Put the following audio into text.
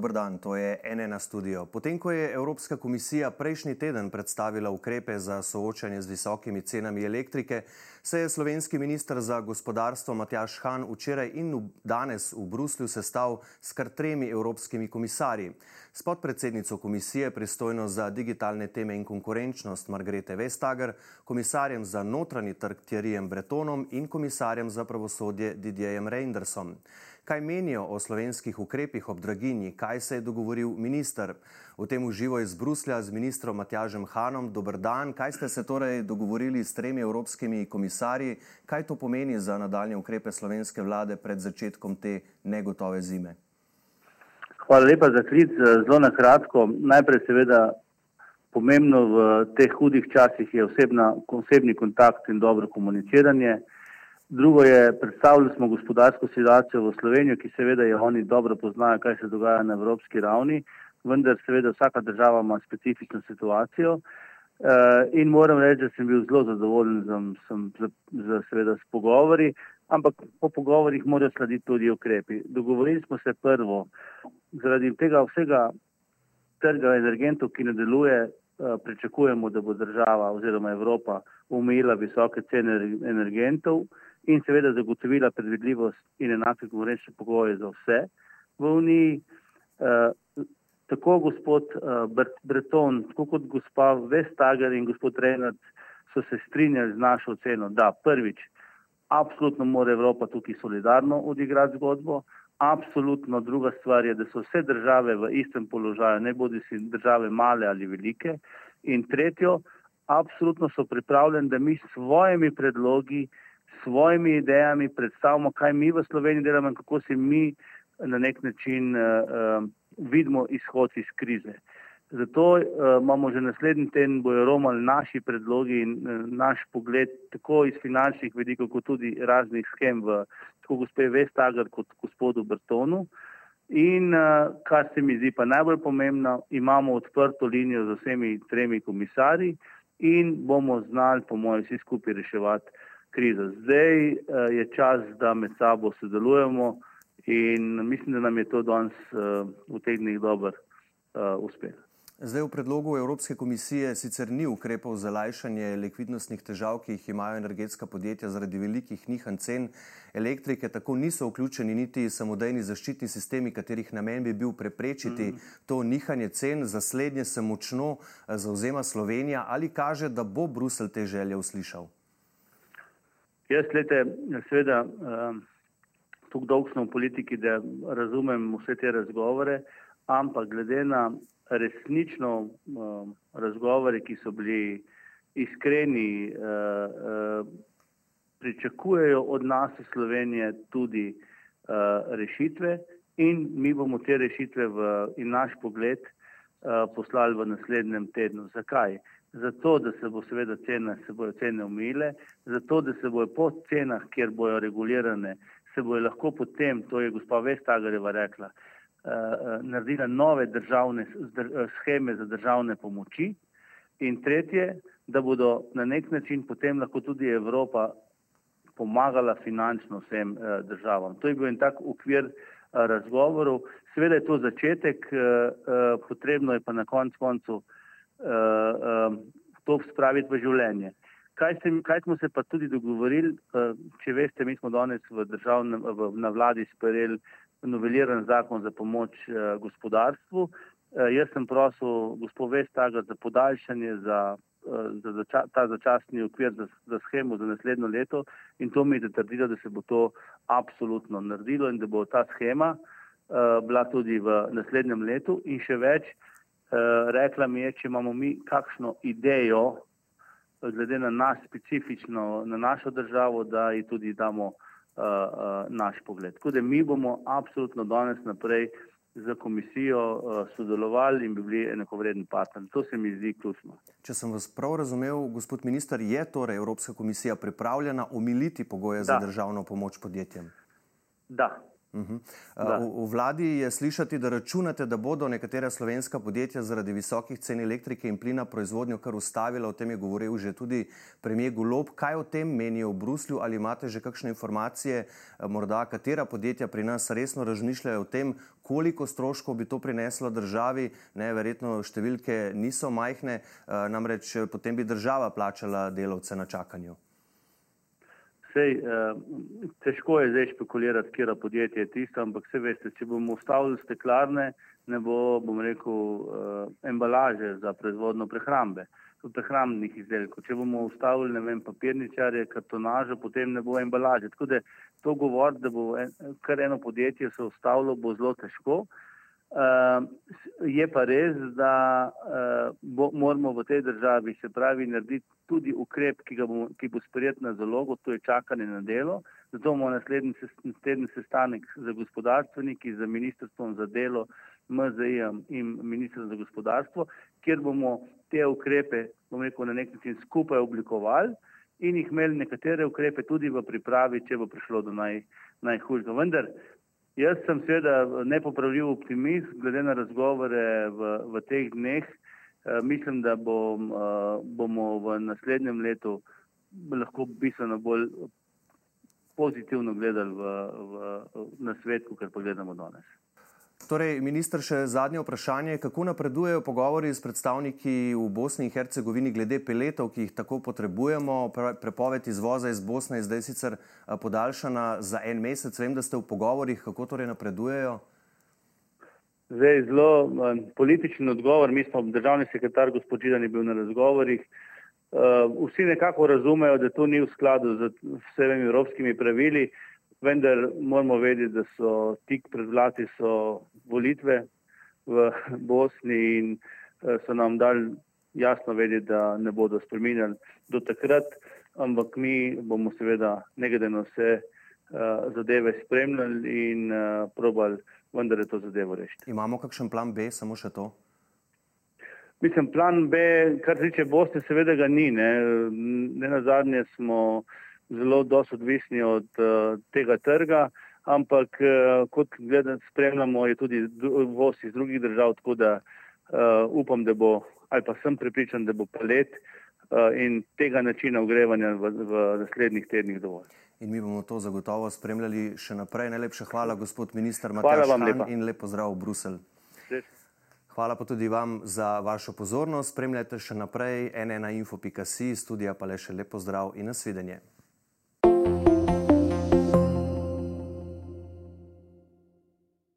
Dober dan, to je NN studio. Potem, ko je Evropska komisija prejšnji teden predstavila ukrepe za soočanje z visokimi cenami elektrike, se je slovenski ministr za gospodarstvo Matjaš Han včeraj in danes v Bruslju sestal s kar tremi evropskimi komisarji. S podpredsednico komisije pristojno za digitalne teme in konkurenčnost Margrete Vestager, komisarjem za notranji trg Thierryjem Bretonom in komisarjem za pravosodje Didierjem Reindersom. Kaj menijo o slovenskih ukrepih ob draginji, kaj se je dogovoril minister? V tem uživo iz Bruslja z ministrom Matjažem Hanom. Dober dan, kaj ste se torej dogovorili s tremi evropskimi komisarji? Kaj to pomeni za nadaljne ukrepe slovenske vlade pred začetkom te negotove zime? Hvala lepa za klic. Zelo na kratko. Najprej seveda pomembno v teh hudih časih je osebna, osebni kontakt in dobro komuniciranje. Drugo je, predstavljali smo gospodarsko situacijo v Sloveniji, ki seveda je oni dobro poznajo, kaj se dogaja na evropski ravni, vendar seveda vsaka država ima specifično situacijo. In moram reči, da sem bil zelo zadovoljen z, z, z, seveda, s pogovori, ampak po pogovorih morajo slediti tudi ukrepi. Dogovorili smo se prvo, zaradi tega vsega trga energentov, ki ne deluje, pričakujemo, da bo država oziroma Evropa omejila visoke cene energentov in seveda zagotovila predvidljivost in enake konkurenčne pogoje za vse v Uniji. Tako gospod Breton, tako kot gospa Vestager in gospod Renard so se strinjali z našo oceno, da prvič, absolutno mora Evropa tukaj solidarno odigrati zgodbo, absolutno druga stvar je, da so vse države v istem položaju, ne bodi si države male ali velike in tretjo, absolutno so pripravljeni, da mi s svojimi predlogi svojimi idejami predstavimo, kaj mi v Sloveniji delamo in kako si mi na nek način uh, uh, vidimo izhod iz krize. Zato uh, imamo že naslednji teden bojo romali naši predlogi in uh, naš pogled tako iz finančnih vidikov, kot tudi raznih schem v tako gospe Vestager kot gospodu Bertonu. In uh, kar se mi zdi pa najbolj pomembno, imamo odprto linijo z vsemi tremi komisarji in bomo znali, po mojem, vsi skupaj reševati krizo. Zdaj uh, je čas, da med sabo sodelujemo in mislim, da nam je to danes uh, v teh dneh dober uh, uspeh. Zdaj v predlogu Evropske komisije sicer ni ukrepov za lajšanje likvidnostnih težav, ki jih imajo energetska podjetja zaradi velikih nihanj cen elektrike, tako niso vključeni niti samodejni zaščitni sistemi, katerih namen bi bil preprečiti mm. to nihanje cen. Za slednje se močno zauzema Slovenija ali kaže, da bo Brusel te želje uslišal? Jaz, gledajte, seveda, tukaj dolgo smo v politiki, da razumem vse te razgovore, ampak glede na resnično razgovore, ki so bili iskreni, pričakujejo od nas v Slovenije tudi rešitve in mi bomo te rešitve v, in naš pogled poslali v naslednjem tednu. Zakaj? zato, da se bo seveda cena, se bojo cene umile, zato, da se bojo po cenah, kjer bojo regulirane, se bojo lahko potem, to je gospa Vestagareva rekla, uh, naredila nove državne scheme za državne pomoči in tretje, da bodo na nek način potem lahko tudi Evropa pomagala finančno vsem državam. To je bil en tak ukvir razgovorov. Seveda je to začetek, uh, uh, potrebno je pa na konc koncu to spraviti v življenje. Kaj, se, kaj smo se pa tudi dogovorili, če veste, mi smo danes v državnem, v, na vladi sprejeli noveliran zakon za pomoč gospodarstvu. Jaz sem prosil gospod Vestaga za podaljšanje za, za zača, ta začasni okvir za, za schemo za naslednjo leto in to mi je zatrdilo, da se bo to absolutno naredilo in da bo ta schema uh, bila tudi v naslednjem letu in še več. Eh, rekla mi je, če imamo mi kakšno idejo, glede na nas specifično, na našo državo, da ji tudi damo uh, uh, naš pogled. Tako da mi bomo absolutno danes naprej za komisijo uh, sodelovali in bi bili enakovreden partner. To se mi zdi ključno. Če sem vas prav razumel, gospod minister, je torej Evropska komisija pripravljena omiliti pogoje da. za državno pomoč podjetjem? Da, Uh -huh. v, v vladi je slišati, da računate, da bodo nekatera slovenska podjetja zaradi visokih cen elektrike in plina proizvodnjo kar ustavila. O tem je govoril že tudi premijer Golob. Kaj o tem menijo v Bruslju? Ali imate že kakšne informacije, morda katera podjetja pri nas resno razmišljajo o tem, koliko stroškov bi to prineslo državi? Ne, verjetno številke niso majhne, namreč potem bi država plačala delavce na čakanju. Sej, eh, težko je zdaj špekulirati, kje podjetje je tisto, ampak vse veste, če bomo ustavili steklarne, ne bo, bom rekel, eh, embalaže za proizvodno prehrambe, prehrambnih izdelkov. Če bomo ustavili, ne vem, papirničarje, kartonažo, potem ne bo embalaže. Tako da to govoriti, da bo en, kar eno podjetje se ustavilo, bo zelo težko. Uh, je pa res, da uh, bo, moramo v tej državi se pravi narediti tudi ukrep, ki, bo, ki bo sprejet na zalogo, to je čakanje na delo. Zato bomo naslednji teden sestanek za gospodarstveniki, za ministrstvom za delo, MZI-jem in ministrstvom za gospodarstvo, kjer bomo te ukrepe, bom rekel, na nek način skupaj oblikovali in jih imeli nekatere ukrepe tudi v pripravi, če bo prišlo do naj, najhujšega. Vendar Jaz sem seveda nepopravljiv optimist, glede na razgovore v, v teh dneh. E, mislim, da bom, e, bomo v naslednjem letu lahko bistveno bolj pozitivno gledali v, v, na svet, kot pa gledamo danes. Torej, minister, še zadnje vprašanje. Kako napredujejo pogovori s predstavniki v Bosni in Hercegovini glede peletov, ki jih tako potrebujemo? Prepoved izvoza iz Bosne je zdaj sicer podaljšana za en mesec. Vem, da ste v pogovorih. Kako torej napredujejo? Zdaj, zelo političen odgovor. Mi smo, državni sekretar gospod Židan je bil na razgovorih. Vsi nekako razumejo, da to ni v skladu z vsemi evropskimi pravili vendar moramo vedeti, da so tik pred vlati so volitve v Bosni in eh, so nam dali jasno vedeti, da ne bodo spremenjali do takrat, ampak mi bomo seveda na vse uh, zadeve spremljali in uh, probali vendar je to zadevo rešiti. Imamo kakšen plan B, samo še to? Mislim, plan B, kar se tiče Bosne, seveda ga ni. Ne, ne na zadnje smo zelo dosto odvisni od uh, tega trga, ampak uh, kot gledam, spremljamo, je tudi voz iz drugih držav, tako da uh, upam, da bo, ali pa sem pripričan, da bo palet uh, in tega načina ogrevanja v, v naslednjih tednih dovolj. In mi bomo to zagotovo spremljali še naprej. Najlepša hvala, gospod minister Matjaš Han in lepo zdrav v Bruselj. Hvala pa tudi vam za vašo pozornost. Spremljajte še naprej nnainfo.si, studija pa le še lepo zdrav in nasvidenje.